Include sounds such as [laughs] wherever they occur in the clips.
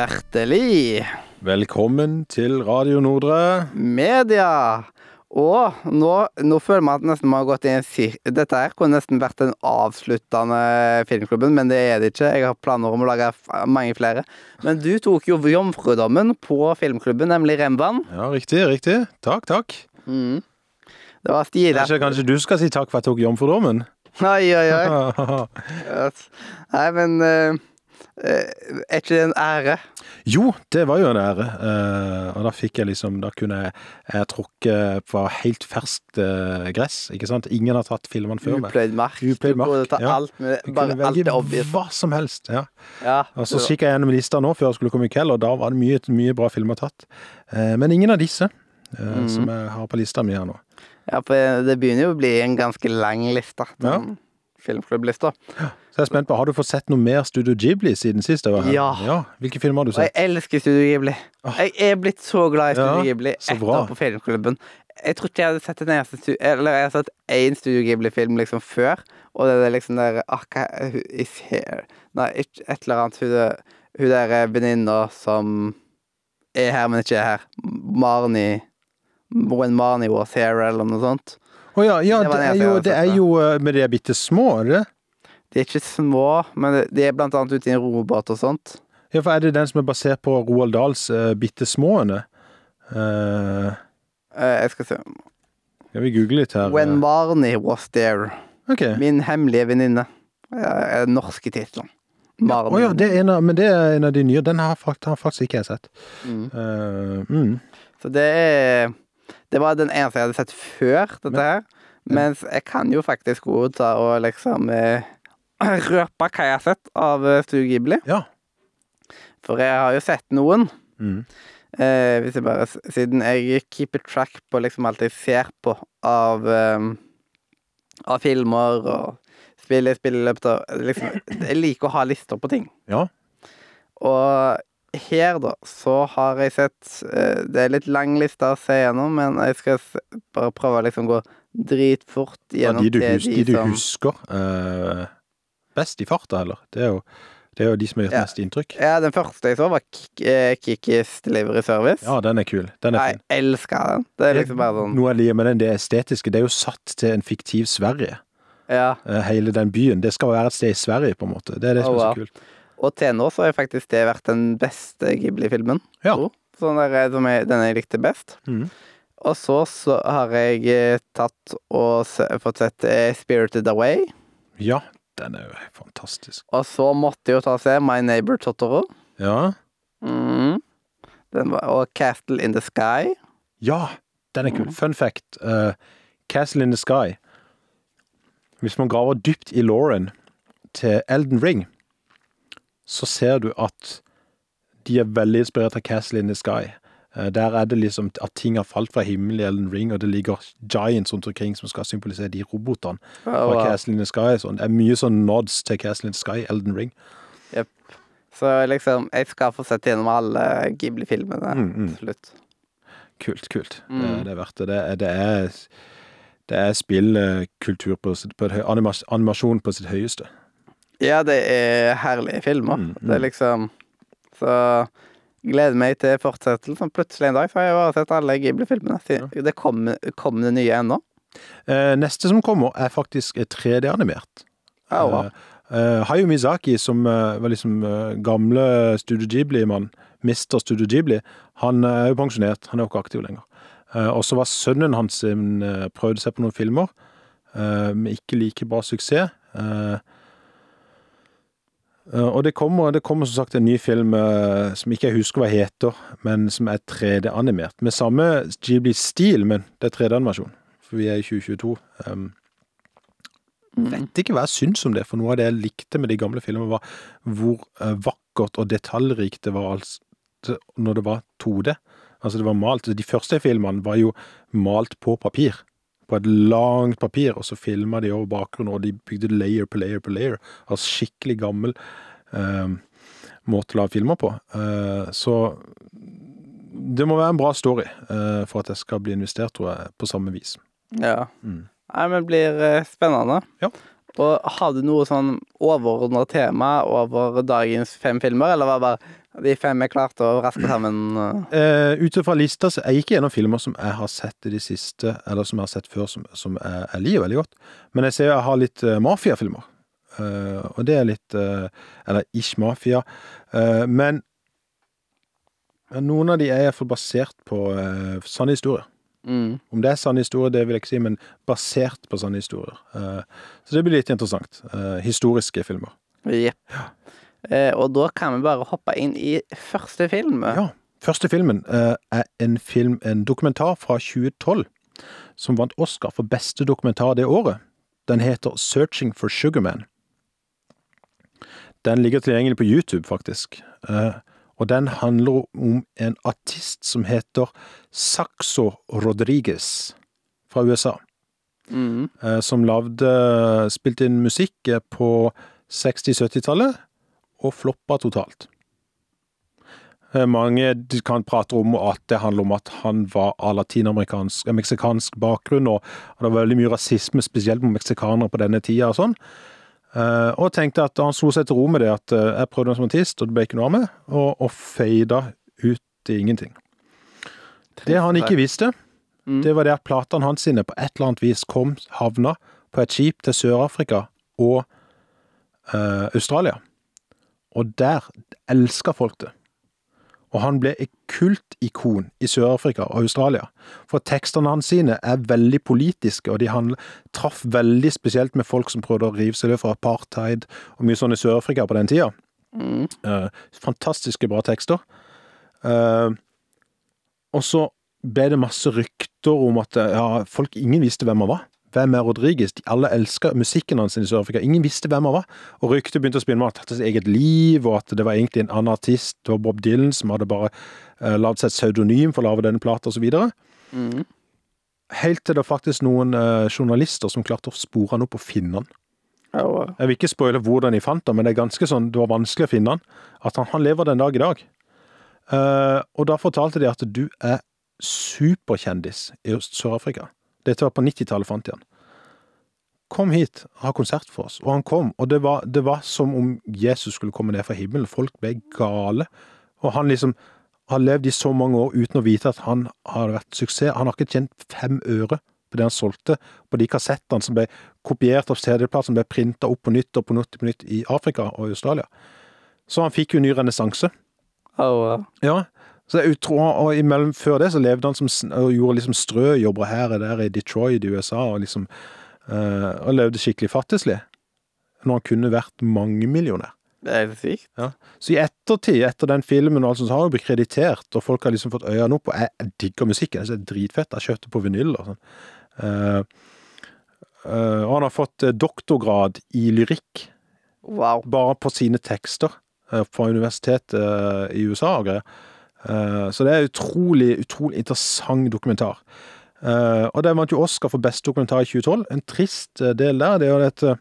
Hjertelig Velkommen til Radio Nordre. media! Og nå, nå føler jeg at nesten vi har gått i en sir... Dette her kunne nesten vært den avsluttende filmklubben, men det er det ikke. Jeg har planer om å lage mange flere. Men du tok jo jomfrudommen på filmklubben, nemlig Remban. Ja, riktig, riktig. Takk, takk. Mm. Det var stilig. Kanskje, kanskje du skal si takk for at jeg tok jomfrudommen? Oi, oi, oi. [laughs] Nei, men eh, Er ikke det en ære? jo, det var jo en ære. eh, og da fikk jeg liksom Da kunne jeg, jeg på helt ferskt eh, gress, ikke sant? Ingen har tatt filmene før meg. Upløyd mark. Upløyd mark, ta ja. alt med, bare alt er obvious. hva som helst. ja. Ja, Og så kikka jeg gjennom lista nå før jeg skulle komme i kveld, og da var det mye, mye bra filmer tatt. Eh, men ingen av disse eh, Mhm. som jeg har på lista mi her nå. Ja, for det begynner jo å bli en ganske lang liste. Ja. Filmklubblista. Så jeg er spent på, Har du fått sett noe mer Studio Ghibli siden sist jeg var her? Ja. Hvilke filmer har du Og jeg elsker Studio Ghibli. Jeg er blitt så glad i Studio Ja, Ghibli etter på filmklubben. Jeg tror ikke jeg hadde sett en eneste Eller jeg har sett én Studio Ghibli-film liksom før, og det er liksom der Akka is here? Nei, et eller annet. Hun, hun der eh, venninna som er her, men ikke er her. Marnie When Marnie was here, eller noe sånt. Å ja, ja Det det, er jo, det er ja. jo Men de er bitte små, er det? De er ikke små, men de er blant annet ute i en robåt og sånt. Ja, for er det den som er basert på Roald Dahls uh, bitte småene? Uh, uh, jeg skal se. skal vi google litt her? When Marnie was there. Okay. Min hemmelige venninne. Ja, den norske tittelen. Å oh ja, det en av, men det er en av de nye. Den har, fakt- har faktisk ikke jeg sett. Mm. Uh, mm. Så det er Det var den eneste jeg hadde sett før dette her. Mens jeg kan jo faktisk godta ta og liksom eh, [clears throat] røpe hva jeg har sett av eh, Studio Ghibli. Ja. For jeg har jo sett noen. Mm. Eh, hvis jeg bare, siden jeg keeper track på liksom alt jeg ser på av, eh, av filmer og spill jeg spiller i løpet av liksom, [clears throat] Jeg liker å ha lister på ting. Ja. Og her, da, så har jeg sett eh, Det er litt lang liste å se gjennom, men jeg skal bare prøve å liksom gå dritfort Ja, de du, til hus, de du husker eh, best i farta, heller. Det er jo, det er jo de som har gjort Ja. mest inntrykk. Ja, den første jeg så, var Kik- eh, Delivery Service. Ja, den er kul. Den er jeg fin. elsker den. Det er liksom bare sånn Noe jeg liker med den, det estetiske. Det er jo satt til en fiktiv Sverige. Ja. Hele den byen. Det skal være et sted i Sverige, på en måte. Det er det som Oh, er så kult. Og til nå så har faktisk det vært den beste Ghibli-filmen. Ja. Sånn der, eh, som jeg, den jeg likte best. Mm. Og så, så har jeg eh, tatt og fått sett eh, Spirited Away. Ja, den er jo fantastisk. Og så måtte jeg jo ta og se My Neighbor Totoro. Ja. Mm. Den var, og Castle in the Sky. Ja, den er Mm. kul. Fun fact. Uh, Castle in the Sky. Hvis man graver dypt i Lauren til Elden Ring, så ser du at de er veldig inspirert av Castle in the Sky. Eh, Der er det liksom at ting har falt fra himmelen i Elden Ring, og det ligger giants rundt omkring som skal symbolisere de robotene fra wow. Castle in the Sky. Sånn. Det er mye sånn nods til Castle in the Sky, Elden Ring. så liksom, jeg skal få sett gjennom alle Ghibli-filmene Mm, mm. til slutt. Kult, kult. Mm. Det, det er verdt det. Det er, det er, det er spillkultur på, sitt- på animasjon på sitt høyeste. Ja, det er herlige filmer. Mm, Det er mm. liksom Så gleder meg til fortsettelsen. Plutselig en dag så har jeg bare sett alle Ghibli-filmene. Det kommer kom det nye ennå. Eh, neste som kommer, er faktisk 3D-animert. Ja, wow. Eh, Hayo Hayao Mizaki, som eh, var liksom eh, gamle Studio Ghibli-mann, Mr. Studio Ghibli, han er jo pensjonert. Han er jo ikke aktiv lenger. Eh, og så var sønnen hans eh, prøvde seg på noen filmer, eh, med ikke like bra suksess. Eh, eh, og det kommer, det kommer som sagt en ny film eh, som ikke jeg husker hva heter, men som er 3D-animert. Med samme Ghibli-stil, men det er 3D-animasjon. For vi er i 2022. Um, vet ikke hva jeg syns om det, for noe av det jeg likte med de gamle filmene, var hvor eh, vakkert og detaljrikt det var altså, når det var 2D. Altså, det var malt. De første filmene var jo malt på papir. På et langt papir, og så filma de over bakgrunnen, og de bygde layer på layer på layer. Altså skikkelig gammel eh, måte å lage filmer på. Eh, så det må være en bra story eh, for at jeg skal bli investert, tror jeg, på samme vis. Ja. Mm. Nei, men det blir eh, spennende. Ja. Og har du noe sånn overordna tema over dagens fem filmer, eller var det bare de fem er klart å raske sammen? uh? Ut ifra lista så jeg ikke gjennom filmer som jeg har sett i de siste, eller som jeg har sett før, som, som jeg, jeg liker veldig godt. Men jeg ser jeg har litt uh, mafiafilmer. Uh, og det er litt uh, Eller ish mafia. Men noen av de er iallfall basert på sanne historier. Mm. Om det er sanne historier, det vil jeg ikke si, men basert på sanne historier. Uh, så det blir litt interessant. Uh, historiske filmer. Jepp. Ja. og da kan vi bare hoppe inn i første film. Ja. Første filmen er en film, en dokumentar fra 2012, som vant Oscar for beste dokumentar det året. Den heter Searching for Sugarman. Den ligger tilgjengelig på YouTube, faktisk. Og den handler om en artist som heter Saxo Rodriguez fra USA. Mm. som lagde Spilte inn musikk eh, på 60-70-tallet, og floppa totalt. Eh, Mange kan prate om at det handler om at han var av latinamerikansk, meksikansk bakgrunn, og og det var veldig mye rasisme, spesielt mot meksikanere på denne tida og sånn. Eh, og tenkte at han slo seg til ro med det, at uh, jeg prøvde meg som artist, og det ble ikke noe av meg, og, og feida ut i ingenting. Det han ikke visste, Mm. det var det at platene hans sine på et eller annet vis kom, havna på et skip til Sør-Afrika og uh, Australia. Og der elska folk det. Og han ble et kultikon i Sør-Afrika og Australia. For tekstene hans sine er veldig politiske, og de handler, traff veldig spesielt med folk som prøvde å rive seg løs fra apartheid og mye sånn i Sør-Afrika på den tida. Mm. Eh, fantastiske bra tekster. Eh, og så ble det masse rykter om at ja, folk ingen visste hvem han var. Hvem er Rodriguez? De alle elska musikken hans i Sør-Afrika. Ingen visste hvem han var. Og ryktet begynte å spinne om at han hadde sitt eget liv, og at det var egentlig en annen artist, det var Bob Dylan, som hadde bare uh, lagd seg et pseudonym for å lage denne plata, osv. Mm. Helt til det faktisk noen uh, journalister som klarte å spore han opp og finne han. Jeg vil ikke spoile hvordan de fant han, men det er ganske sånn, det var vanskelig å finne han. At han, han lever den dag i dag. Uh, og da fortalte de at du er superkjendis i Sør-Afrika. Dette var på 90-tallet, fant jeg han. Kom hit, ha konsert for oss. Og han kom, og det var, det var som om Jesus skulle komme ned fra himmelen. Folk ble gale. Og han liksom har levd i så mange år uten å vite at han har vært suksess. Han har ikke tjent fem øre på det han solgte, på de kassettene som ble kopiert av CD-plater, som ble printa opp på nytt og på nytt, på nytt i Afrika og i Australia. Så han fikk jo ny renessanse. og, Ja, så det er utro, og imellom, før det så levde han som, og gjorde liksom strøjobber her og der i Detroit i USA, og liksom, eh, og levde skikkelig fattigslig. Når han kunne vært mangemillionær. det er helt sykt. Så i ettertid, etter den filmen, og alt sånt, så har han blitt kreditert, og folk har liksom fått øynene opp, og jeg, jeg digger musikken, det er dritfett, jeg kjøpte på vinyl og sånn. Uh, eh, og han har fått doktorgrad i lyrikk, Wow. bare på sine tekster uh, fra universitetet i USA og greier. Eh, Så det er utrolig, utrolig interessant dokumentar. Eh, Og det vant jo Oscar for beste dokumentar i 2012. En trist eh, del der, det er jo at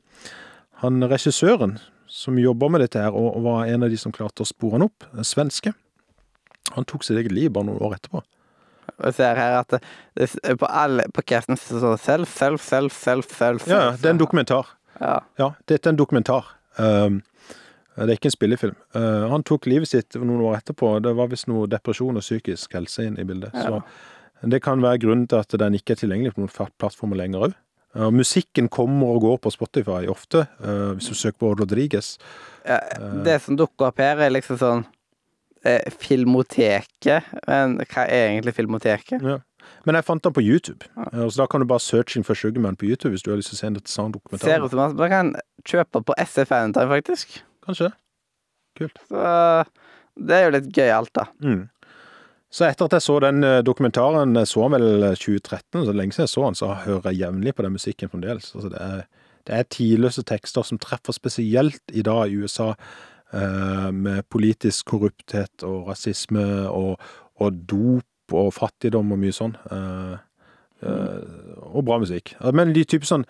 han regissøren som jobber med dette her, og var en av de som klarte å spore han opp, en svenske, han tok sitt eget liv bare noen år etterpå. Jeg ser her at det, det, på alle på casten står det self, self, self, self, self. Ja, det er en dokumentar. Ja. Ja, dette er en dokumentar. Um, det er ikke en spillefilm. Uh, han tok livet sitt noen år etterpå. Det var visst noe depresjon og psykisk helse inn i bildet. Ja. Så det kan være grunnen til at den ikke er tilgjengelig på noen plattformer lenger òg. Uh, musikken kommer og går på Spotify ofte, uh, hvis du søker på Rodriguez. Ja, det som dukker opp her, er liksom sånn eh, Filmoteket. Men hva er egentlig Filmoteket? Ja. Men jeg fant den på YouTube, så da kan du bare 'searching for Sugarman' på YouTube hvis du har lyst til å se en sånn dokumentar. Ser ut som man kan kjøpe på SF Anytime, faktisk. Kanskje. Kult. Så det er jo litt gøyalt, da. Mm. Så etter at jeg så den eh, dokumentaren, jeg så den vel eh, 2013, så lenge siden jeg så den, så hører jeg jevnlig på den musikken fremdeles. Altså det, er, det er tidløse tekster som treffer spesielt i dag i USA, eh, med politisk korrupthet og rasisme og, og dop og fattigdom og mye sånn. Eh, eh, og bra musikk. Men de type sånn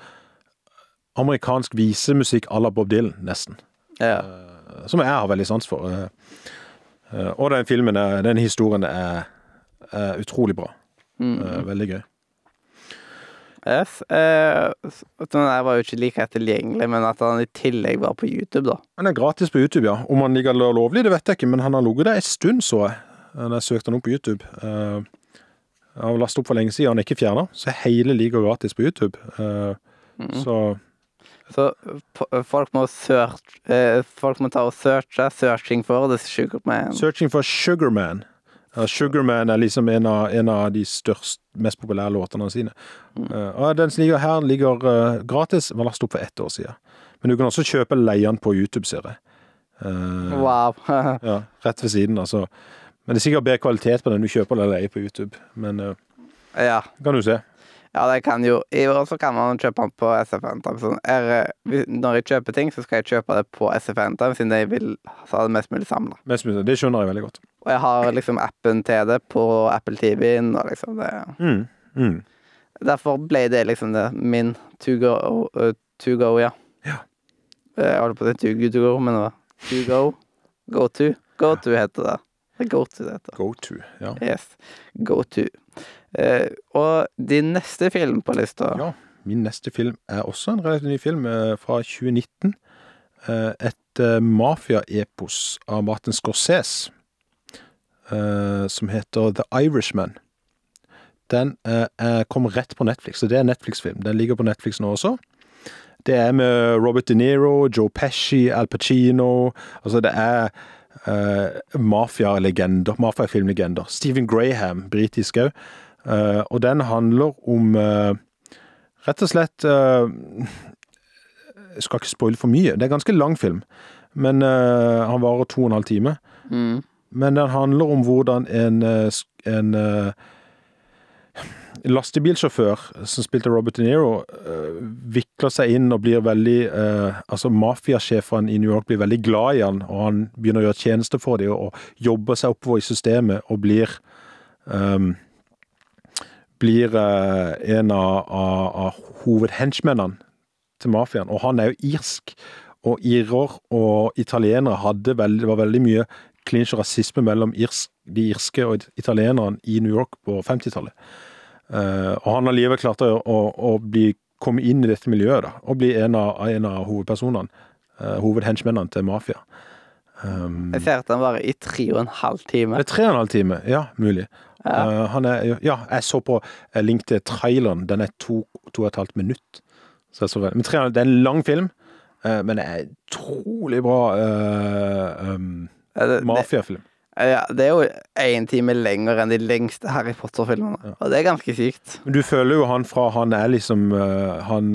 amerikansk visemusikk à la Bob Dylan, nesten Ja. som jeg har veldig sans for. Eh, eh, Og den filmen, den historien er, er utrolig bra. Mm. Eh, Veldig gøy. Yes. Eh, den der var jo ikke like tilgjengelig, men at han i tillegg var på YouTube, da. Han er gratis på YouTube, ja. Om han ligger lovlig, det vet jeg ikke, men han har ligget der en stund, så jeg. Da jeg søkte han opp på YouTube. Eh, jeg har lastet opp for lenge siden, han er ikke fjerna, så hele ligger gratis på YouTube. Eh, Mm. Så Så folk må search, eh, Folk må ta og searche. 'Searching for The Sugar Man'. 'Searching for Sugarman'. Sugar Sugarman er liksom en av, en av de største, mest populære låtene sine. Mm. og den som ligger her, ligger eh, gratis. Var lastet opp for ett år siden. Men du kan også kjøpe leien på YouTube, ser jeg. Uh, Wow. [laughs] Ja, rett ved siden, altså. Men det er sikkert bedre kvalitet på den du kjøper eller leier på YouTube. Men eh, ja. kan du se. Ja, det kan jo I år så kan man kjøpe den på SFN. Eh, når jeg kjøper ting, så skal jeg kjøpe det på SFN, siden jeg vil ha det mest mulig samla. Det skjønner jeg veldig godt. Og jeg har liksom appen til det på Apple TV-en, og liksom det Mm, mm. Derfor ble det liksom det min to go, uh, to go ja. Ja. Eh, Jeg holdt på å si to go, to go, men det var to go. Go to. Go to heter det. Go to det heter. Go to. Ja. Yes. Go to. Eh, og din neste film på lista Ja. Min neste film er også en relativt ny film eh, fra 2019. Eh, et uh, mafia-epos av Martin Scorsese som heter The Irishman. Den kom rett på Netflix, og det er en Netflix-film. Den ligger på Netflix nå også. Det er med Robert De Niro, Joe Pesci, Al Pacino Altså, det er uh, mafialegender, mafiafilmlegender. Stephen Graham, britisk òg. Eh, og den handler om eh, rett og slett eh, Jeg skal ikke spoile for mye. Det er en ganske lang film, men han varer to og en halv time. Mm. Men den handler om hvordan en, en lastebilsjåfør som spilte Robert De Niro, eh, vikler seg inn og blir veldig eh, Altså, mafiasjefene i New York blir veldig glad i han, og han begynner å gjøre tjeneste for dem og, og jobber seg oppover i systemet og blir ehm, blir eh, en av, av, av hovedhenchmennene til mafiaen. Og han er jo irsk. Og irer og italienere hadde veldig, det var veldig mye klinsj og rasisme mellom irsk, de irske og italienerne i New York på 50-tallet. Uh, og han har livet klart å, å, å bli, komme inn i dette miljøet da, og bli en av, en av hovedpersonene. Uh, hovedhenchmennene til mafia. Um, Jeg ser at han varer i tre og en halv time. det tre og en halv time, ja, mulig. Ja. Han er, ja, jeg så på link til traileren. Den er to, to og et halvt minutt. Så så. Det er en lang film, uh, men det er utrolig bra uh, um, mafiafilm. ja, det er jo én time lenger enn de lengste Harry Potter-filmene. Og det er ganske sykt. Men du føler jo han fra han er liksom Han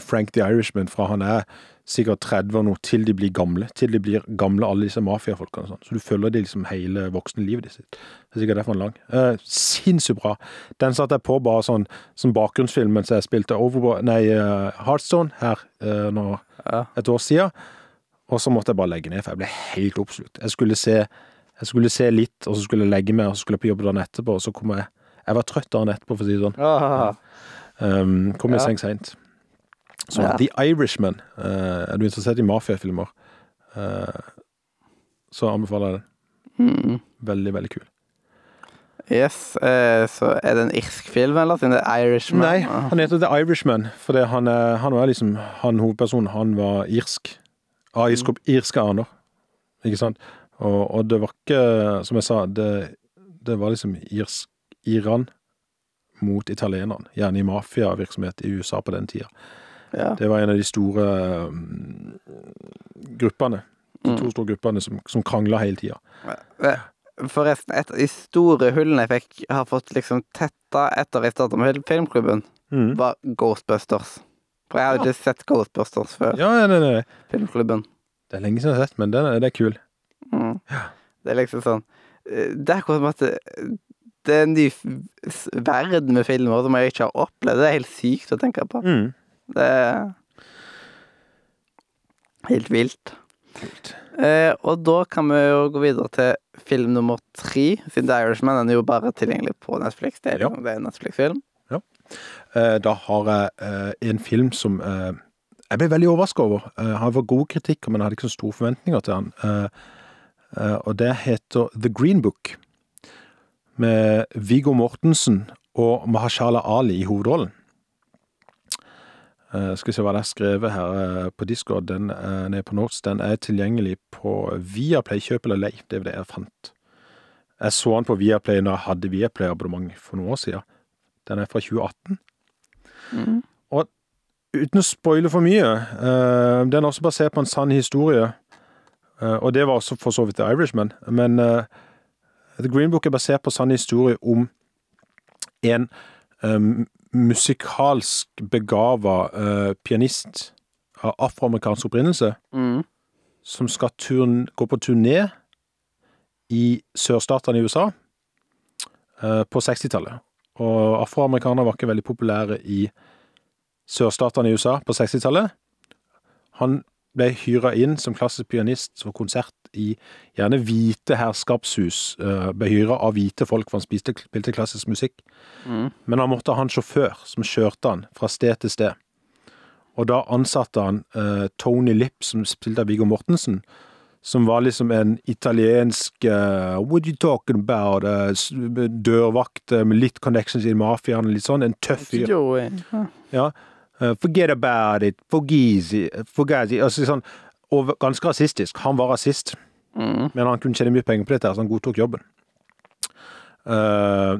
Frank the Irishman fra han er sikkert 30 og noe til de blir gamle. Til de blir gamle, alle disse mafiafolkene. og sånn. Så du følger de liksom hele voksne livet sitt. Det er sikkert derfor den er lang. Eh, Sinnssykt bra. Den satte jeg på bare sånn som bakgrunnsfilm mens jeg spilte Over, nei, uh, Heartstone her uh, nå Ja. et år siden. Og så måtte jeg bare legge ned, for jeg ble helt oppslukt. Jeg skulle se, jeg skulle se litt, og så skulle jeg legge meg, og så skulle jeg på jobb dagen etterpå, og så kom jeg Jeg var trøtt dagen etterpå, for å si det sånn. Ja. Um, kom i Ja. seng seint. Så Ja. The Irishman. Uh, er du interessert i mafiafilmer, uh, så anbefaler jeg den. mm. Veldig, veldig kul. Yes, Uh, så er det en irsk film, eller? Siden det er Irishman? Nei, han heter The Irishman, fordi han, han var liksom Han hovedpersonen, han var irsk. Av irsk, irske aner. Ikke sant? Og, og det var ikke, som jeg sa, det, det var liksom irsk Iran mot italienerne. Gjerne i mafiavirksomhet i USA på den tida. Ja. Det var en av de store um, gruppene. De Mm. to store gruppene som, som krangla hele tida. Eh, Forresten, et av de store hullene jeg fikk, har fått liksom tetta etter jeg starta med filmklubben, Mm. var Ghostbusters. For jeg hadde ikke sett Ghostbusters før Ja, nei, nei. filmklubben. Det er lenge siden jeg har sett, men den det er kul. Mm. Det er liksom sånn eh, Det er akkurat som at det, det er en ny verden med filmer som jeg ikke har opplevd. Det er helt sykt å tenke på. Mm. Det er helt vilt. Kult. Eh, og da kan vi jo gå videre til film nummer tre, siden The Irishman den er jo bare tilgjengelig på Netflix. Det er, Ja. liksom- det er en Netflix-film. Eh, da har jeg eh, en film som eh, jeg ble veldig overraska over. Eh, han var god kritikk, men jeg hadde ikke så store forventninger til han. Eh, og det heter The Green Book. Med Viggo Mortensen og Mahashala Ali i hovedrollen. Eh, skal vi se hva det er skrevet her eh, på Discord. Den er nede på Notes. Den er tilgjengelig på Viaplay, kjøp eller lei. Det var det jeg fant. Jeg så den på Viaplay når jeg hadde Viaplay-abonnement for noen år siden. Den er fra 2018. Mm. Uten å spoile for mye, uh, den er også basert på en sann historie. Uh, og det var også for så vidt The Irishman. Men uh, The Green Book er basert på sann historie om en eh, musikalsk begava uh, pianist av afroamerikansk opprinnelse Mm. som skal turn, gå på turné i sørstatene i USA uh, på 60-tallet. Og afroamerikanere var ikke veldig populære i sørstatene i USA på 60-tallet. Han ble hyra inn som klassisk pianist for konsert i gjerne hvite herskapshus. eh, ble hyra av hvite folk, for han spiste, spilte klassisk musikk. Mm. Men han måtte ha en sjåfør som kjørte han fra sted til sted. Og da ansatte han uh, Tony Lipp, som spilte av Viggo Mortensen, som var liksom en italiensk uh, What you talking about? Uh, dørvakt med litt connections i mafiaen, litt sånn. En tøff fyr. Ja. Eh, forget about it. Forgizi. Forgazi. Altså sånn Og ganske rasistisk. Han var rasist. Mm. Men han kunne tjene mye penger på dette, så han godtok jobben. Uh,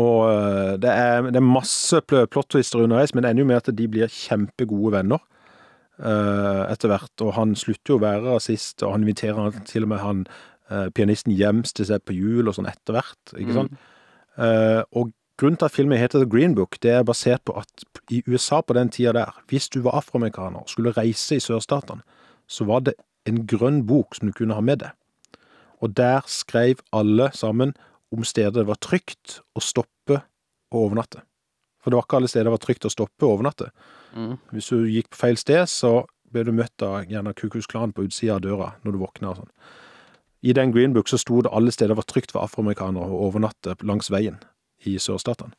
og eh, det er, det er masse pl- plot-twister underveis, men det ender jo med at de blir kjempegode venner uh, etter hvert. Og han slutter jo å være rasist, og han inviterer til og med han uh, pianisten hjem til seg på jul og sånn etter hvert. ikke sant? Uh, og grunnen til at filmen heter The Green Book, det er basert på at i USA på den tida der, hvis du var afroamerikaner og skulle reise i sørstatene, så var det en grønn bok som du kunne ha med deg. Og der skrev alle sammen om steder det var trygt å stoppe og overnatte. For det var ikke alle steder det var trygt å stoppe og overnatte. Mm. Hvis du gikk på feil sted, så ble du møtt av gjerne Kukus Klan på utsida av døra når du våkna og sånn. I den Green Book så sto det alle steder det var trygt for afroamerikanere å overnatte langs veien i sørstatene.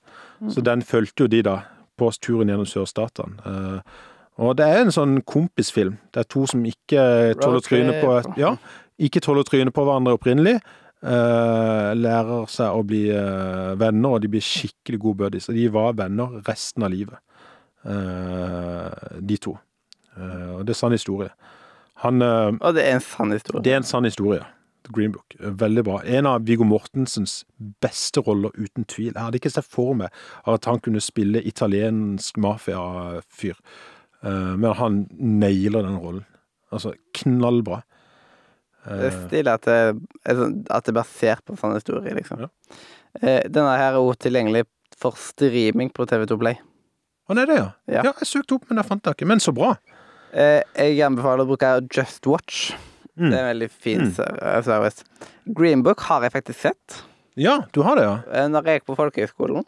Så den fulgte jo de da på turen gjennom sørstatene. Eh, og det er en sånn kompisfilm. Det er to som ikke tåler trynet på et, Ja, ikke tåler trynet på hverandre opprinnelig. eh, lærer seg å bli eh, venner, og de blir skikkelig gode buddies. Og de var venner resten av livet, de to. Og det er sann historie. Han Og det er en sann historie. det er en sann historie. Green Book. Veldig bra. En av Viggo Mortensens beste roller, uten tvil. Jeg hadde ikke sett for meg at han kunne spille italiensk mafiafyr, Eh, men han nailer den rollen. Altså, knallbra. Det er Eh, stilig at det, sånn- at det er basert på en sånn historie, liksom. Ja. Eh, denne her er også tilgjengelig for streaming på TV2 Play. Han er det, ja. Ja. ja. jeg søkte opp, men jeg fant det ikke. Men så bra. Eh, jeg anbefaler å bruke Just Watch. Mm. Det er en veldig fin Mm. eh, service. Green Book har jeg faktisk sett. Ja, du har det, ja. Eh, Når jeg gikk på folkehøyskolen,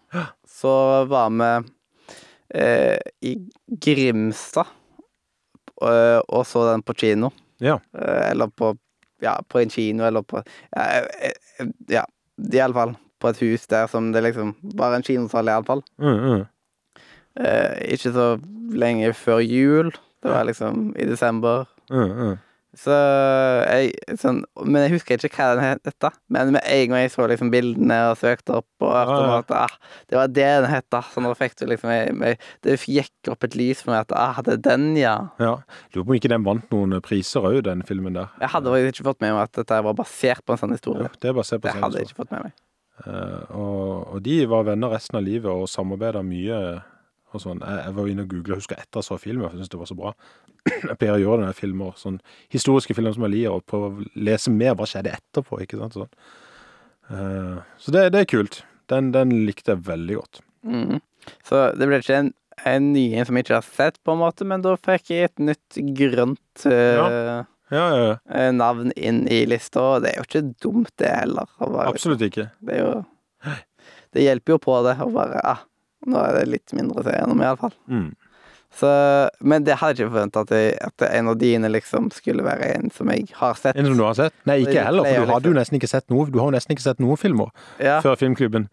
så var vi eh, i Grimstad og, og så den på kino. Ja. Eh, eller på Ja, på en kino, eller på Ja, eh, eh, ja iallfall på et hus der som det liksom Bare en kinosal, iallfall. Mm, mm. Eh, ikke så lenge før jul. Det var liksom i desember. Mm, mm. Så jeg sånn, Men jeg husker ikke hva den het. dette. Men med en gang jeg så liksom bildene og søkte opp, og hørte Ja, om ja. at ah, det var det den het. Så nå fikk du liksom jeg, jeg, Det gikk opp et lys for meg at ah, det er den, ja. ja. Lurer på om ikke den vant noen priser òg, den filmen der. Jeg hadde ikke fått med meg at dette var basert på en sånn historie. historie. det er basert på sånn hadde jeg historie. ikke fått med meg. Eh, og, og de var venner resten av livet og samarbeida mye. Og sånn. Jeg, jeg var inne og googla, husker etter jeg så filmen, for jeg syntes det var så bra. [clears throat] Jeg pleier å gjøre det når jeg filmer sånn historiske filmer som jeg liker, og prøve å lese mer hva skjedde etterpå. ikke sant? Sånn. Uh, så det, det er kult. Den, den likte jeg veldig godt. Mm. Så det ble ikke en, en ny en som jeg ikke har sett, på en måte, men da fikk jeg et nytt grønt uh, Ja, ja, ja. eh, navn inn i lista, og det er jo ikke dumt, det heller. bare- Absolutt ikke. Det er jo Det hjelper jo på det å bare ah, Nå er det litt mindre å se gjennom, iallfall. Mm. Så Men det hadde jeg ikke forventa at, at en av dine liksom skulle være en som jeg har sett. En som du har sett? Nei, ikke heller, for du hadde jo liksom. nesten ikke sett noe Du har jo nesten ikke sett noen filmer Ja, før Filmklubben.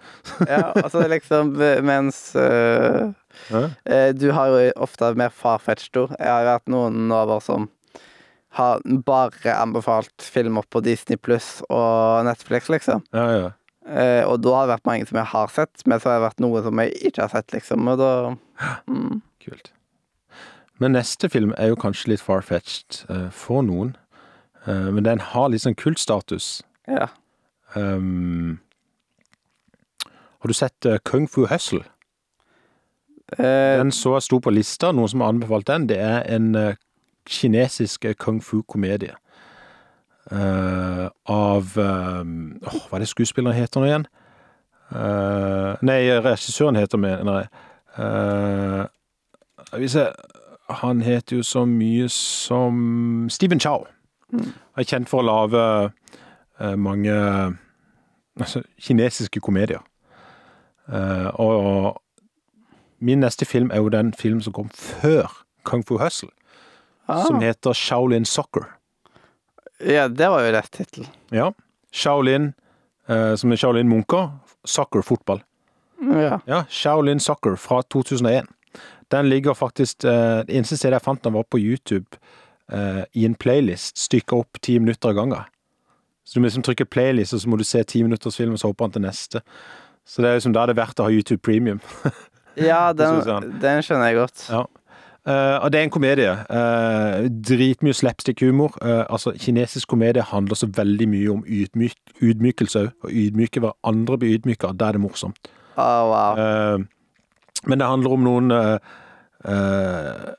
ja altså liksom mens øh, Ja. eh, Du har jo ofte mer farfetched-ord. Jeg har jo hatt noen over som har bare anbefalt filmer på Disney pluss og Netflix, liksom. Ja, ja. Eh, og da har det vært mange som jeg har sett, men så har det vært noe som jeg ikke har sett, liksom. Og da mm. Kult. Men neste film er jo kanskje litt far-fetched eh, for noen. Eh, men den har litt sånn kultstatus. Ja. Um, har du sett Kung Fu Hustle? Eh, Den så jeg sto på lista, noen som har anbefalt den. Det er en kinesisk kung fu-komedie. Eh, av eh, åh, Hva er det skuespilleren heter nå igjen? Eh, nei, regissøren heter Mener jeg. Uh, hvis jeg, han heter jo så mye som Stephen Chow. Mm. Er kjent for å lage eh, mange altså, kinesiske komedier. Eh, og min neste film er jo den filmen som kom før Kung Fu Hustle, ah, som heter Shaolin Soccer. Ja, det var jo rett tittel. Ja. Shaolin, eh, som er Shaolin munker, soccer, fotball. Ja. Ja, Shaolin Soccer fra 2001. Den ligger faktisk eh, Det eneste stedet jeg fant den, var på YouTube eh, i en playlist, stykka opp ti minutter av gangen. Så du må liksom trykke playlist, og så må du se ti minutters film, og så hopper han til neste. Så det er liksom da det er verdt å ha YouTube Premium. [laughs] Ja, den, den skjønner jeg godt. Ja. Eh, og det er en komedie. Uh, dritmye slapstick-humor. Uh, altså, kinesisk komedie handler så veldig mye om ydmyk, ydmykelse òg. Å ydmyke hverandre blir ydmyka, da er det morsomt. Å, wow. uh, men det handler om noen eh, eh,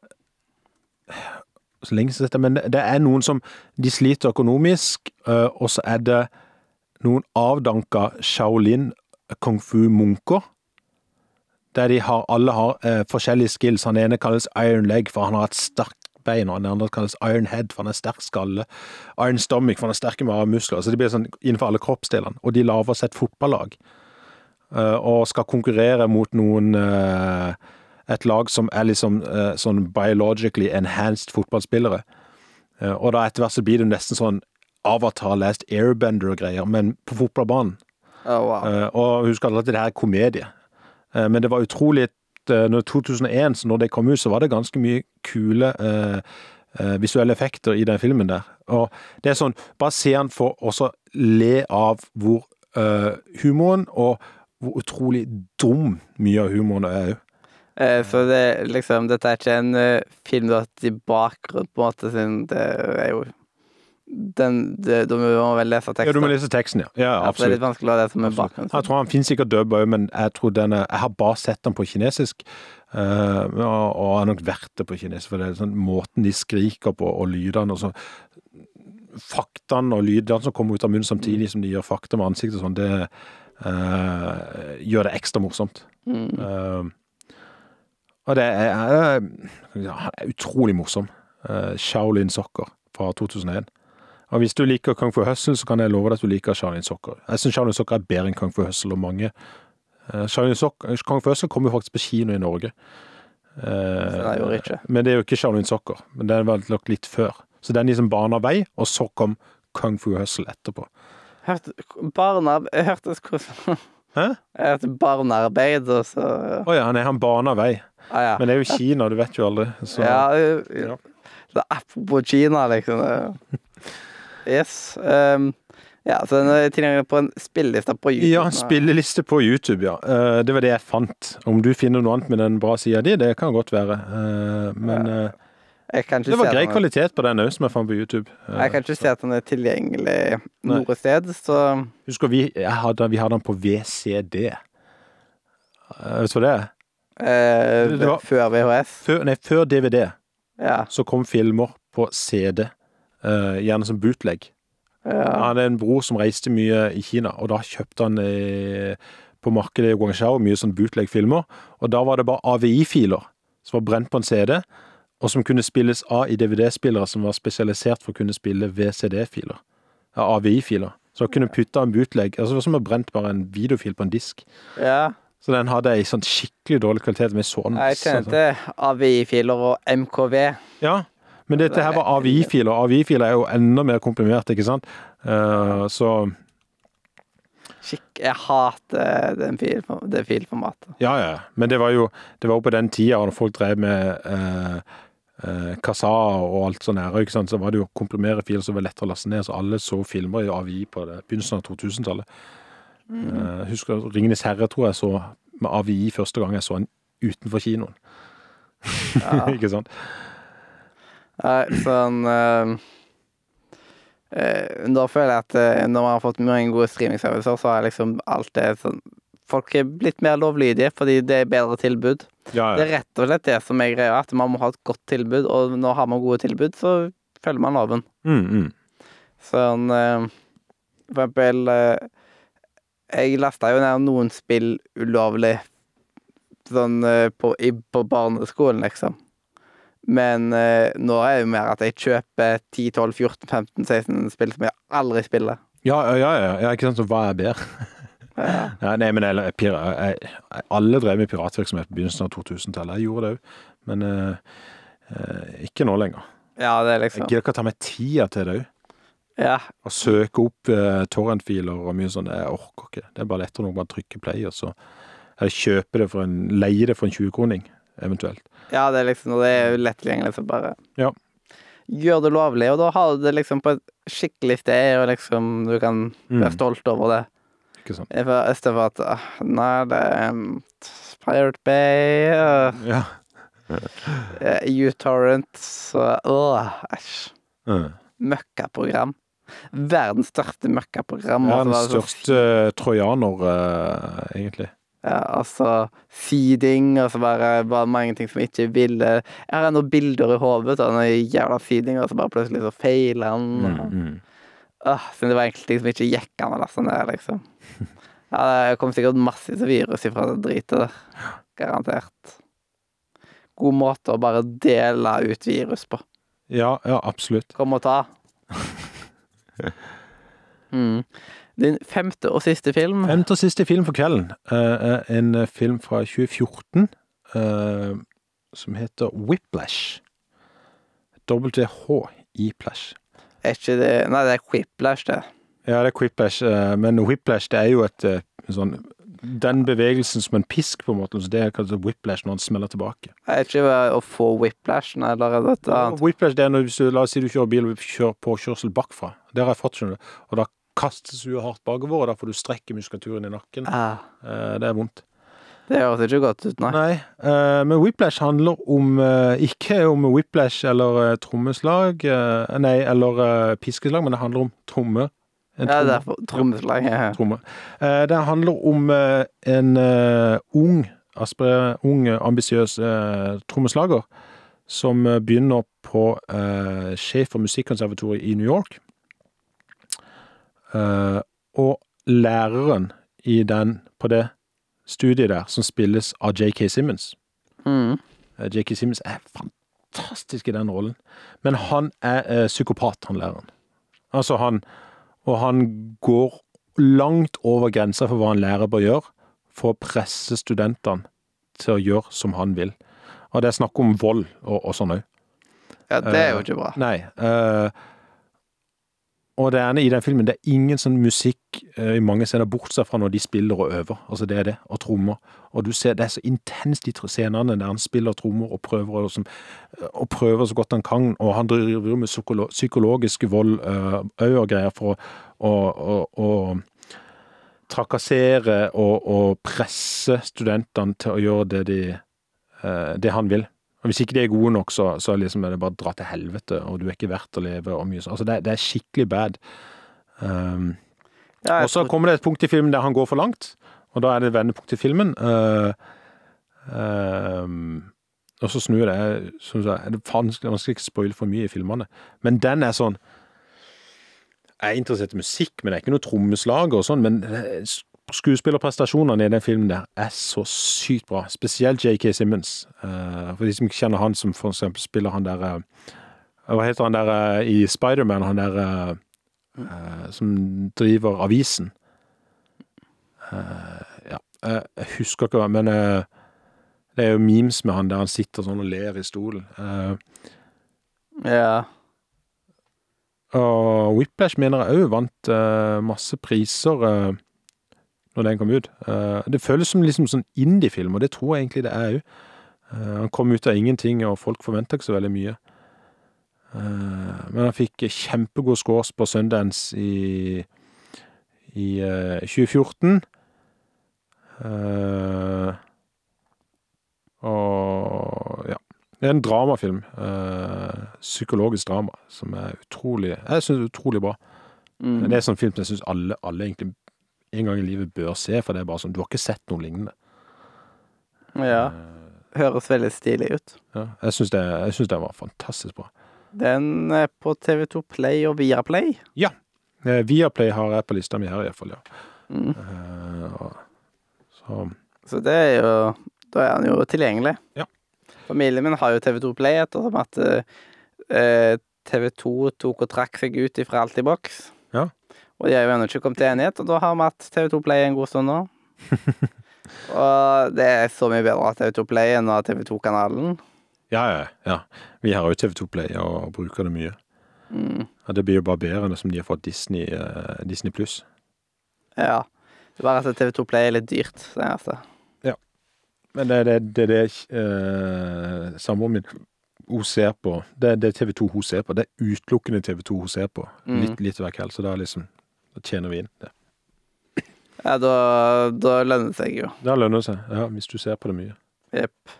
Så lenge siden dette, men det, det er noen som De sliter økonomisk, eh, og så er det noen avdanka Shaolin kung fu-munker. Der de har, alle har eh, forskjellige skills. Han ene kalles Iron Leg, for han har et sterkt bein, og den andre kalles Iron Head, for han har sterk skalle. Iron Stomach, for han har sterke muskler. Så det blir sånn innenfor alle kroppsdelene. Og de lager seg et fotballag eh, og skal konkurrere mot noen eh, Et lag som er liksom eh, sånn biologically enhanced fotballspillere. Eh, og da etter hvert så blir det nesten sånn Avatar last Airbender og greier, men på fotballbanen. Oh, wow. Eh, og husk at det her er komedie. Eh, men det var utrolig eh, Når 2001, så når det kom ut, så var det ganske mye kule eh, visuelle effekter i den filmen der. Og det er sånn Bare se den for også le av hvor humoren og hvor utrolig dum mye av humoren er òg. Så det liksom Dette er ikke en film du har hatt i bakgrunn, på en måte, siden det er jo den det, Du må vel lese Ja, teksten. du må lese teksten, ja. ja Ja, det er litt vanskelig å lese med Absolutt. bakgrunn. Jeg tror han finnes sikkert dubba òg, men jeg tror den er, Jeg har bare sett den på kinesisk. Uh, og, og har nok vært det på kinesisk, for det er sånn måten de skriker på, og lydene og sånn Faktaene og lydene som kommer ut av munnen samtidig som de gjør fakta med ansiktet og sånn, det uh, gjør det ekstra morsomt. Mm. Uh, og det er, er, er utrolig morsom. Shaolin Soccer fra 2001. Og hvis du liker Kung Fu Hustle, så kan jeg love deg at du liker Shaolin Soccer. Jeg syns Shaolin Soccer er bedre enn Kung Fu Hustle, og mange uh, Shaolin Soccer, Kung Fu Hustle kommer jo faktisk på kino i Norge. Eh, Så det ikke. men det er jo ikke Shaolin Soccer. Men den var nok litt før. Så den liksom bana vei, og så kom Kung Fu Hustle etterpå. Hørte, barna Jeg hørte hvordan Hæ? Jeg hørte barnearbeid, og så Å ja, nei, han bana vei. ah, ja. Men det er jo Kina, du vet jo aldri. Så, ja, eh, ja. Det er apropos Kina, liksom. [laughs] Yes. Um, ja, så den er tilgjengelig på en spilleliste på YouTube. Ja, en spilleliste på YouTube, ja. Uh, det var det jeg fant. Om du finner noe annet med den bra sida di, det kan godt være. Uh, men uh, det var grei kvalitet på den òg, som jeg fant på YouTube. Jeg kan ikke se at den er tilgjengelig noe sted, så Husker vi hadde, vi hadde den på VCD. Vet du hva det er? eh, Det var- Før VHS. Før, nei, før DVD Ja. så kom filmer på CD, gjerne som bootleg. ja. Han er en bror som reiste mye i Kina, og da kjøpte han eh, på markedet i Guangzhou mye sånn bootleg-filmer. Og da var det bare AVI-filer som var brent på en CD, og som kunne spilles av i DVD-spillere som var spesialisert for å kunne spille VCD-filer. Ja, AVI-filer. Så kunne putte en bootleg altså Det var som å brent bare en videofil på en disk. ja. Så den hadde ei sånn skikkelig dårlig kvalitet. Med sånn, Jeg kjente AVI-filer og MKV. Ja, men dette her var AVI-filer. AVI-filer er jo enda mer komprimert, ikke sant? Uh, så Skikk, jeg hater den fil, det filformatet. Ja, ja. Men det var jo det var på den tida når folk drev med eh, eh, Kasa og alt sånn her, ikke sant? så var det jo å komprimere filer som var lettere å laste ned. Så alle så filmer i AVI på det, begynnelsen av 2000-tallet. Eh, husker 'Ringenes herre' tror jeg så med AVI første gang jeg så den utenfor kinoen. Ja. [laughs] ikke sant? Nei, sånn eh, eh, Da føler jeg at eh, når man har fått mange gode streamingservicer, så har liksom alt det sånn Folk er blitt mer lovlydige fordi det er bedre tilbud. Ja, Det er rett og slett det som er greia, at man må ha et godt tilbud, og når har man gode tilbud, så følger man loven. Mm, mm. Sånn For eksempel Jeg lasta jo ned noen spill ulovlig sånn på, i, på barneskolen, liksom. Men eh, nå er det jo mer at jeg kjøper 10-12-14-15-16 spill som jeg aldri spiller. Ja, ja, ja, ja, ikke sant, så hva er bedre? [laughs] Ja. Ja, nei, men jeg, jeg, jeg, alle drev med piratvirksomhet på begynnelsen av 2000-tallet. Jeg gjorde det òg, men eh, eh, ikke nå lenger. ja, det er Jeg liksom gidder ikke å ta meg tida til det òg. Ja. Å søke opp uh, torrentfiler og mye sånn. Jeg orker ikke. Det er bare lettere å bare trykke play, og så eller kjøpe det for en Leie det for en 20-kroning, eventuelt. ja, det er liksom og det er lett tilgjengelig, så bare Ja. Gjør det lovlig, og da har du det liksom på et skikkelig sted, og liksom du kan være Mm. stolt over det. Ikke sant? I stedet for at ah, Nei, det er um, Pirate Bay uh, Ja. U-Torrent Åh, æsj. Møkkaprogram. Verdens største møkkaprogram. Ja, den det sånn- største eh, trojaner, uh, egentlig. Ja, altså feeding, og så bare, bare mange ting som ikke ville Jeg har ennå bilder i hodet av den jævla seeding, og så bare plutselig så feiler han. Mm, mm. Siden det var enkelte ting som ikke gikk an å laste ned, liksom. [laughs] Ja, det kom sikkert massivt virus ifra det dritet der. Garantert. God måte å bare dele ut virus på. Ja, ja, absolutt. Kom og ta. [laughs] Mm. Din femte og siste film. Femte og siste film for kvelden eh, er en eh, film fra 2014 uh, som heter Whiplash. WH i Plash. Er ikke det Nei, det er Quiplash, det. Ja, det er Whiplash, uh, men Whiplash det er jo et eh, sånn Den bevegelsen som en pisk, på en måte. Så det er kalt whiplash når han smeller tilbake. Jeg Er ikke å få whiplash, eller noe annet. Ja, Whiplash det er når du, La oss si du kjører bil og kjører påkjørsel bakfra. Det har jeg fått, skjønner du. Og da kastes huet hardt bakover, og da får du strekk i muskulaturen i nakken. Ah, Det er vondt. det høres ikke godt ut, nei. Nei, eh, men Whiplash handler om eh, Ikke om Whiplash eller trommeslag, nei, eller piskeslag, men det handler om tromme. En Ja, tromme. er for trommeslag. Ja. tromme. Det handler om en ung, aspre, ung, ambisiøs trommeslager som begynner på eh, musikkonservatoriet i New York. Eh, og læreren i den, på det studiet der, som spilles av JK Simmons Mm. Eh, J.K. Simmons er fantastisk i den rollen, men han er eh, psykopat, han læreren. Altså han Og han går langt over grensa for hva en lærer bør gjøre for å presse studentene til å gjøre som han vil. Og det er snakk om vold og, og sånn òg. ja, det er jo ikke bra. Nei. eh, og det ene i den filmen, det er ingen sånn musikk uh, i mange scener, bortsett fra når de spiller og øver. Altså det er det, og trommer. Og du ser, det er så intenst de scenene der han spiller trommer og prøver, og, som, og prøver så godt han kan. Og han driver med psykolo psykologisk vold òg og greier for å, å, å trakassere og, og presse studentene til å gjøre det, de, uh, det han vil. Og Hvis ikke de er gode nok, så, så liksom er det bare dra til helvete, og du er ikke verdt å leve. og mye sånn. Altså det, det er skikkelig bad. Um, Ja, og så kommer det et punkt i filmen der han går for langt, og da er det et vendepunkt i filmen. Uh, um, og så snur det. Synes jeg, det er vanskelig, vanskelig ikke å spoile for mye i filmene. Men den er sånn Jeg er interessert i musikk, men det er ikke noe trommeslager og sånn. Men eh, skuespillerprestasjonene i den filmen der er så sykt bra. Spesielt JK Simmons. Uh, for de som ikke kjenner han, som for eksempel spiller han der uh, Hva heter han der uh, i Spiderman? Han der som driver avisen. Ja, jeg husker ikke hva, men det er jo memes med han der han sitter sånn og ler i stolen. Ja. og Whiplash mener jeg òg vant masse priser når den kom ut. Uh, det føles som liksom sånn indie-film, og det tror jeg egentlig det er òg. han kom ut av ingenting, og folk forventa ikke så veldig mye. Uh, men han fikk kjempegode scores på Sundance i, i uh, 2014. Uh, og ja. Det er en dramafilm. eh, psykologisk drama, som er utrolig Jeg syns utrolig bra. Mm. Det er sånn film som jeg syns alle, alle egentlig en gang i livet bør se, for det er bare sånn Du har ikke sett noe lignende. Ja. Høres veldig stilig ut. Ja, jeg syns det, jeg synes det var fantastisk bra. Den er på TV2 Play og Viaplay. Ja. Viaplay har jeg på lista mi her, iallfall. Ja. Mm. Uh, så Så det er jo Da er han jo tilgjengelig. Ja. Familien min har jo TV2 Play ettersom at uh, TV2 tok og trakk seg ut ifra Altibox. Ja. Og de har jo ennå ikke kommet til enighet, og da har vi hatt TV2 Play en god stund nå. [laughs] og det er så mye bedre at TV2 Play enn å TV2-kanalen. Ja, ja, ja. Vi har jo TV2 Play og bruker det mye. Mm. Ja, det blir jo bare bedre enn det som de har fått Disney, uh, Disney Pluss. Ja. Det er bare at TV2 Play er litt dyrt. Det eneste. Men det er det, det, det uh, samboeren min hun ser på. Det er det TV2 hun ser på. Det er utelukkende TV2 hun ser på. Mm. Litt, litt hver kveld. Så da, liksom, da tjener vi inn. Det. Ja, da, da lønner det seg jo. Det lønner seg, ja, hvis du ser på det mye. Jepp.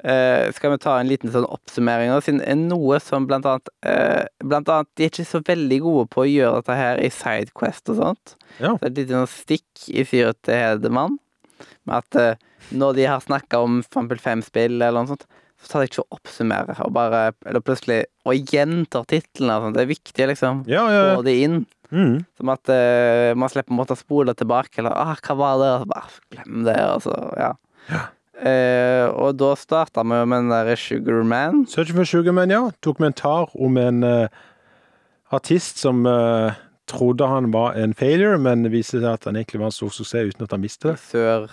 Eh, skal vi ta en liten sånn oppsummering siden det er noe som blant annet eh, Blant annet, de er ikke så veldig gode på å gjøre dette her i Sidequest og sånt. Ja. Så det er et lite sånn stikk i fyret til Hedemann. Med at eh, når de har snakka om Fampel 5-spill eller noe sånt, så tar jeg ikke å oppsummere, og bare Eller plutselig Og gjentar titlene Sånn. Det er viktig, liksom. Ja, ja, ja. Få det inn. Mm. Som at uh, man slipper å måtte spole tilbake, eller ah, 'hva var det?' Og så bare glem det, og så ja. Eh, og da starta vi med den derre Sugar Man. Searching for Sugar Man, ja. Dokumentar om en uh, artist som eh, trodde han var en failure, men det viste seg at han egentlig var en stor suksess uten at han visste det. Sør...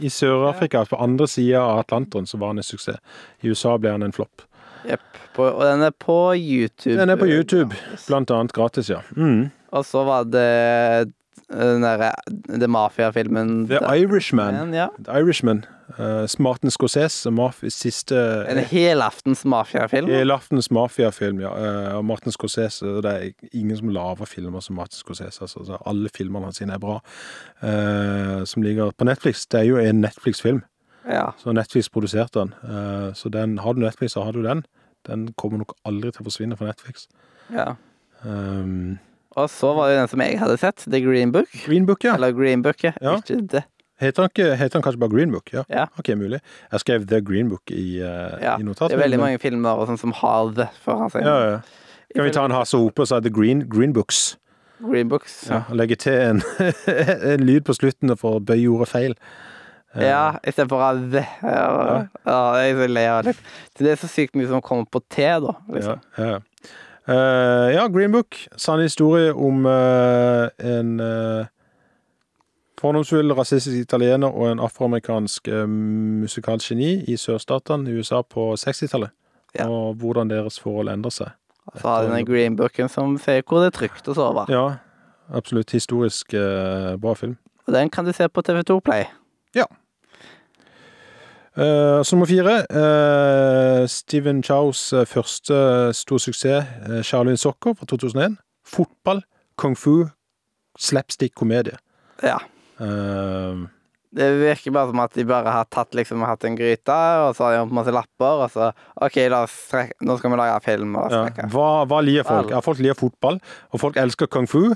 I Sør-Afrika, på andre sida av Atlanteren, så var han en suksess. I USA ble han en flopp. Jepp. Og den er på YouTube. Den er på YouTube, blant annet gratis, ja. Mm. Og så var det den derre The Mafia-filmen The Irishman. Ja. The Irishman. Uh, Martin Scorsese, maf siste En helaftens mafiafilm. Helaftens mafiafilm, ja. Uh, Martin Scorsese Det er ingen som lager filmer som Martin Scorsese. Altså, alle filmene hans er bra. Uh, som ligger på Netflix. Det er jo en Netflix-film, Ja. så Netflix produserte den. Uh, så den, har du Netflix, så har du den. Den kommer nok aldri til å forsvinne fra Netflix. ja. Um, Og så var det den som jeg hadde sett, The Green Book. Green Book, ja. Eller Green Book, ja. Ja. ikke det. Heter han, heter han kanskje bare Green Book? Ja. Ja. Ok, mulig. Jeg skrev The Green Book i, uh, Ja, i Det er veldig men- mange filmer og sånn som har det foran seg. Ja, ja. Kan vi ta en Hasse Hope og si The Green, Green Books? Green Books. Ja, legge til en, [laughs] en lyd på slutten for å bøye ordet feil. Uh, Ja, istedenfor ha det. Ja, ja, jeg er så lei av det. Det er så sykt mye som kommer på T, da. Ja, Liksom. ja. Eh, ja, Green Book. Sann historie om uh, en uh, fordomsfull rasistisk italiener og en afroamerikansk uh, musikalgeni i sørstatene i USA på 60-tallet. Ja. Og hvordan deres forhold endrer seg. Og så har de den Green Booken som sier hvor det er trygt å sove. Ja, absolutt. Historisk bra film. Og den kan du se på TV2 Play. Eh, så nummer fire. uh, Steven Chows eh, første stor suksess, uh, Charlie Soccer fra 2001. Fotball, kung fu, slapstick-komedie. Ja. Uh, Det virker bare som at de bare har tatt liksom hatt en gryte, og så har de hatt masse lapper, og så OK, strekke Nå skal vi lage film. Ja. hva, hva liker folk? Ja, folk liker fotball, og folk elsker kung fu.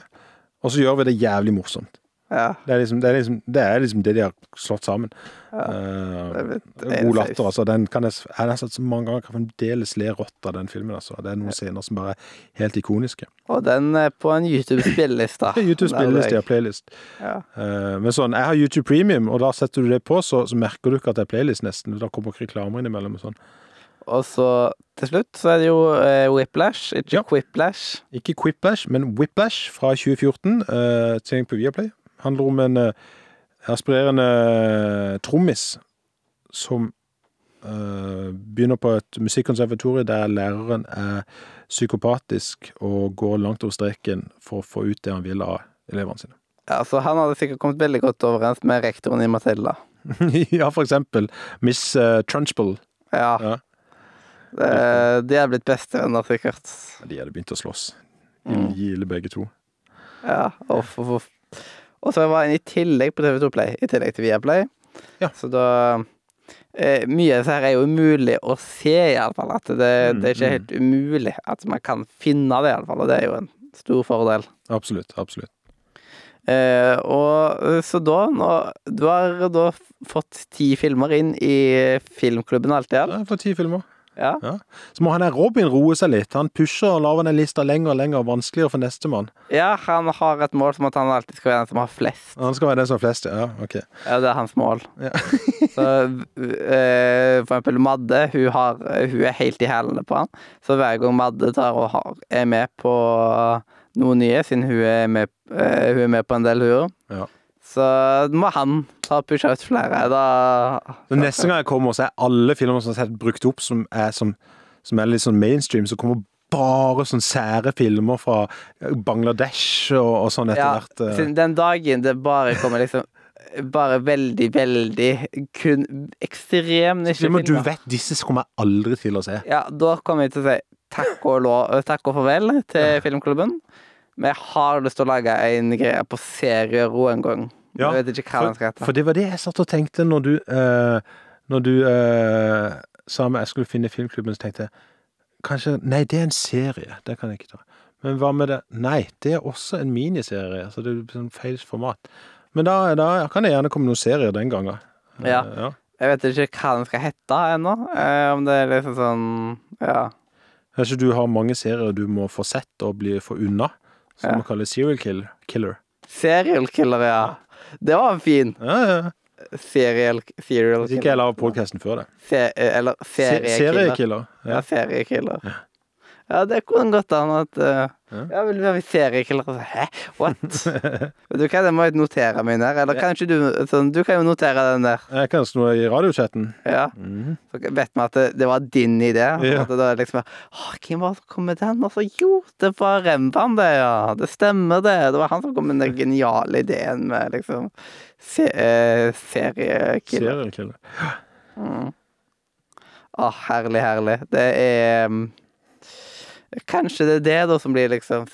Og så gjør vi det jævlig morsomt. Ja. Det er liksom det, er liksom, det, er liksom det de har slått sammen. Ja. Er god latter, altså. Den kan jeg, jeg har sett så mange ganger, kan fremdeles le rått av den filmen. altså. Det er noen scener som bare er helt ikoniske. Og den er på en YouTube-spilleliste. [laughs] YouTube spilleliste ja. playlist. Ja. Uh, men sånn, jeg har YouTube Premium, og da setter du det på, så, så merker du ikke at det er playlist nesten. Da kommer ikke reklamer innimellom og sånn. Og så til slutt så er det jo eh, Whiplash, ikke Ja. Quiplash. Ikke Quiplash, men Whiplash fra 2014. Uh, Tilgjengelig på Viaplay. Handler om en eh, aspirerende trommis som eh, begynner på et musikkonservatorium der læreren er psykopatisk og går langt over streken for å få ut det han vil av elevene sine. Ja, så han hadde sikkert kommet veldig godt overens med rektoren i Matilda. [laughs] ja, for eksempel Miss uh, Trunchbull. Ja. Ja. Det, de er blitt bestevenner, sikkert. De hadde begynt å slåss. Mm. Gile begge to. Ja, og for, uff. Og så var den i tillegg på TV2 Play, i tillegg til Viaplay. Ja. Så da eh, Mye av dette her er jo umulig å se, iallfall. At det, Mm, det er ikke mm. helt umulig at man kan finne det, iallfall. Og det er jo en stor fordel. Absolutt. Absolutt. Eh, og så da, nå, du har da fått ti filmer inn i filmklubben alt i alt. Ja, fått ti filmer. Ja. Så må han der Robin roe seg litt. Han pusher og lager den lista lenger og lenger vanskeligere for nestemann. ja, han har et mål som at han alltid skal være den som har flest. Han skal være den som har flest, ja. Ok. Ja, det er hans mål. Ja. [laughs] så øh, for eksempel Madde, hun, har, hun er helt i hælene på han. Så hver gang Madde tar og har, er med på noe nye, siden hun er med, øh, hun er med på en del huer, Ja. Så må han ta og pushe ut flere. Da Så neste gang jeg kommer, så er alle filmer som er sett brukt opp, som er, som, som er litt sånn mainstream, så kommer bare sånn sære filmer fra Bangladesh og, og sånn etter hvert. eh. den dagen det bare kommer liksom bare veldig, veldig kun ekstrem Filmer du vet disse kommer jeg aldri til å se. Ja, da kommer vi til å si takk og, lov, takk og farvel til filmklubben. Men jeg har lyst til å lage en greie på seriero en gang. Ja, jeg vet ikke hva den skal hete. For det var det jeg satt og tenkte når du uh, Når du uh, sa meg jeg skulle finne filmklubben, så tenkte jeg kanskje Nei, det er en serie. Det kan jeg ikke ta. Men hva med det Nei, det er også en miniserie. Så det er sånn feil format. Men da, da kan det gjerne komme noen serier den gangen. Eh, Ja. ja. Jeg vet ikke hva den skal hete ennå. Om det er liksom sånn Ja. Kanskje du har mange serier du må få sett og bli få unna. Som Ja. man kaller serial killer. Serial killer, ja. Det var en fin. Ja, ja. Serial, serial Hvis ikke jeg la podkasten før det. Se, eller Se, seriekiller. seriekiller. Ja, Ja. seriekiller. Ja, det kunne godt an at uh, Ja. Ja, vil du være seriekiller? Altså, Hæ? What? [laughs] Du kan, det må jeg notere meg der. Eller kan ikke du sånn, Du kan jo notere den der. Jeg kan snu i radiochatten. Ja. Mhm. Så vet vi at det, det var din idé. Ja. At det da liksom Hvem var det som kom med den? Og så jo, det var Rembrandt, det, ja. Det stemmer, det. Det var han som kom med den geniale ideen med liksom se, eh, seriekiller. Seriekiller. Mm. Å, herlig, herlig. Det er mm, Kanskje det er det da som blir liksom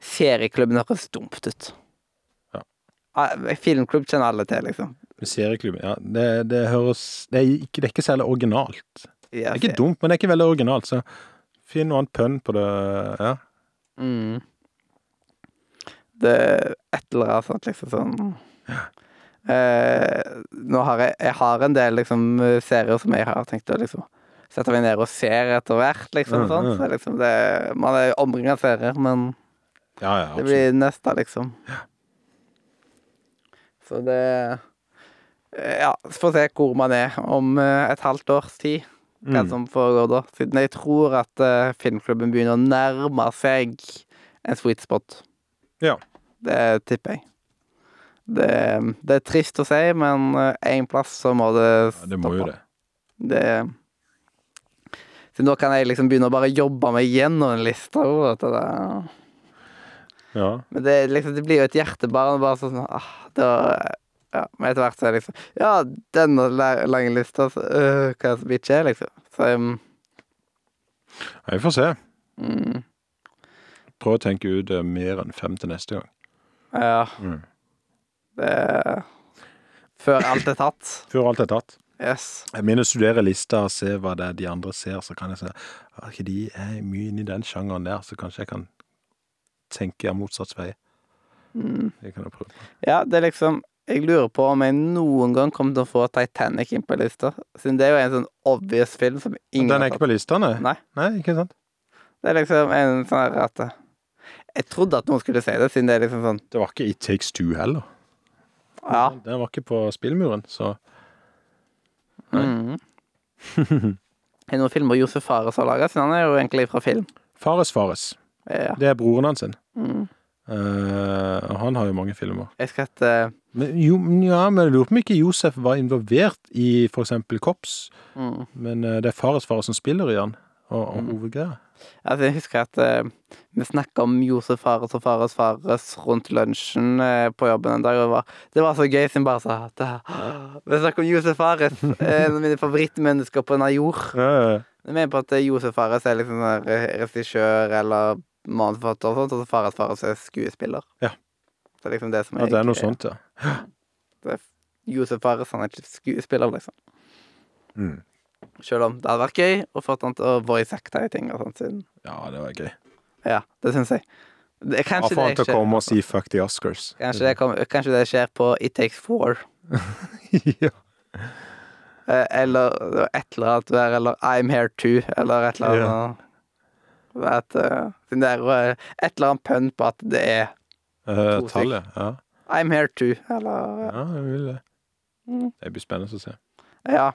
Serieklubben høres dumt ut. Ja. Ah, Filmklubb kjenner alle til, liksom. Serieklubb, ja. Det, det høres det er, ikke, det er ikke særlig originalt. Det er ikke dumt, men det er ikke veldig originalt, så finn noe annet pønn på det. Ja. Mm. Det er et eller annet sånt, liksom sånn eh, Nå har jeg Jeg har en del liksom serier som jeg har tenkt å liksom sette meg ned og ser etter hvert, liksom. Mm, sånn. mm. Så liksom det, man er omringa av serier, men Ja, ja, Det blir neste, liksom. Så det Ja, så får vi se hvor man er om eh, et halvt års tid. Hva Mm. som foregår da. Siden jeg tror at eh, filmklubben begynner å nærme seg en sweet spot. Ja. Det tipper jeg. Det, det er trist å si, men én plass så må det Ja, det må jo det. det Så nå kan jeg liksom begynne å bare jobbe meg gjennom en liste. vet du, Ja. Men det, er liksom, det blir jo et hjertebarn. Bare sånn ah, da, ja, Men etter hvert så er det liksom Ja, denne lange lista, så, øh, hva som ikke er, liksom. Så um, ja, vi får se. mm, Prøv å tenke ut eh, mer enn fem til neste gang. Ja, Mm. det Før alt er tatt. Før alt er tatt. Yes. Jeg studere lista og se hva det er de andre ser, så kan jeg se at ikke de er mye inne i den sjangeren der, så kanskje jeg kan tenke av motsatt vei. Mm. Det kan jeg prøve. Ja, det er liksom Jeg lurer på om jeg noen gang kommer til å få Titanic inn på lista. Siden det er jo en sånn obvious film som ingen Den er ikke på lista, nei? Nei. Nei, ikke sant? Det er liksom en sånn at Jeg trodde at noen skulle si det, siden det er liksom sånn Det var ikke It Takes Two heller. Ja. Den var ikke på spillmuren, så. Mm. [laughs] er det noen filmer Josef Fares har laga? Siden han er jo egentlig fra film. Fares Fares. Ja. Det er broren hans. sin. Mm. Uh, han har jo mange filmer. Jeg skal hete Men, jo, ja, men jeg lurer på om ikke Josef var involvert i eksempel Kops. mm. Men uh, det er Fares Fares som spiller i han, og, og Mm. hovedgreia. Altså, jeg husker at eh, vi snakka om Josef Fares og Fares Fares rundt lunsjen eh, på jobben en dag. Og det var, det var så gøy siden bare sa at eh, Vi snakker om Josef Fares, eh, en av mine favorittmennesker på denne jord. Ja, Jeg mener på at eh, Josef Fares er liksom sånn regissør eller manusforfatter og sånt, og så Fares Fares er skuespiller. Ja. Det er liksom det som ja, det er noe sånt, ja. Josef Fares han er ikke skuespiller, liksom. Mm. Selv om det hadde vært gøy å få han til å voice acte i ting og sånt. Siden. Ja, det var gøy. Ja, det syns jeg. Det, Ja, kanskje, få han det til å skjer, komme og si 'fuck the Oscars'. kanskje, det kom, kanskje det skjer på It Takes Four. [laughs] ja. Eh, Eller et eller annet der, eller I'm Here Too, eller et eller annet. Yeah. eh, siden det er jo, eh, et eller annet pønn på at det er uh, To tallet. Ja. I'm Here Too, eller ja, jeg vil det. Mm. Det blir spennende å se. Ja.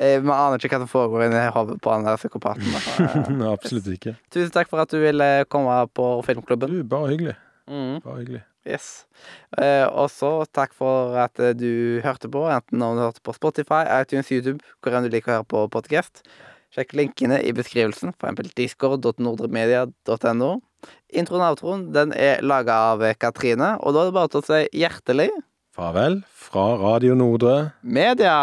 Eh, Vi aner ikke hva som foregår inni hodet på den der psykopaten. [laughs] Eh, Absolutt ikke. Tusen takk for at du ville komme på filmklubben. Du, bare hyggelig. Mm. Bare hyggelig. Yes. Eh, og så takk for at eh, du hørte på, enten om du hørte på Spotify, iTunes, YouTube, hvor enn du liker å høre på podcast. Sjekk linkene i beskrivelsen, f.eks. discord.nordremedia.no. Introen og outroen den er laga av eh, Katrine, og da er det bare til å si hjertelig Farvel fra Radio Nordre. media!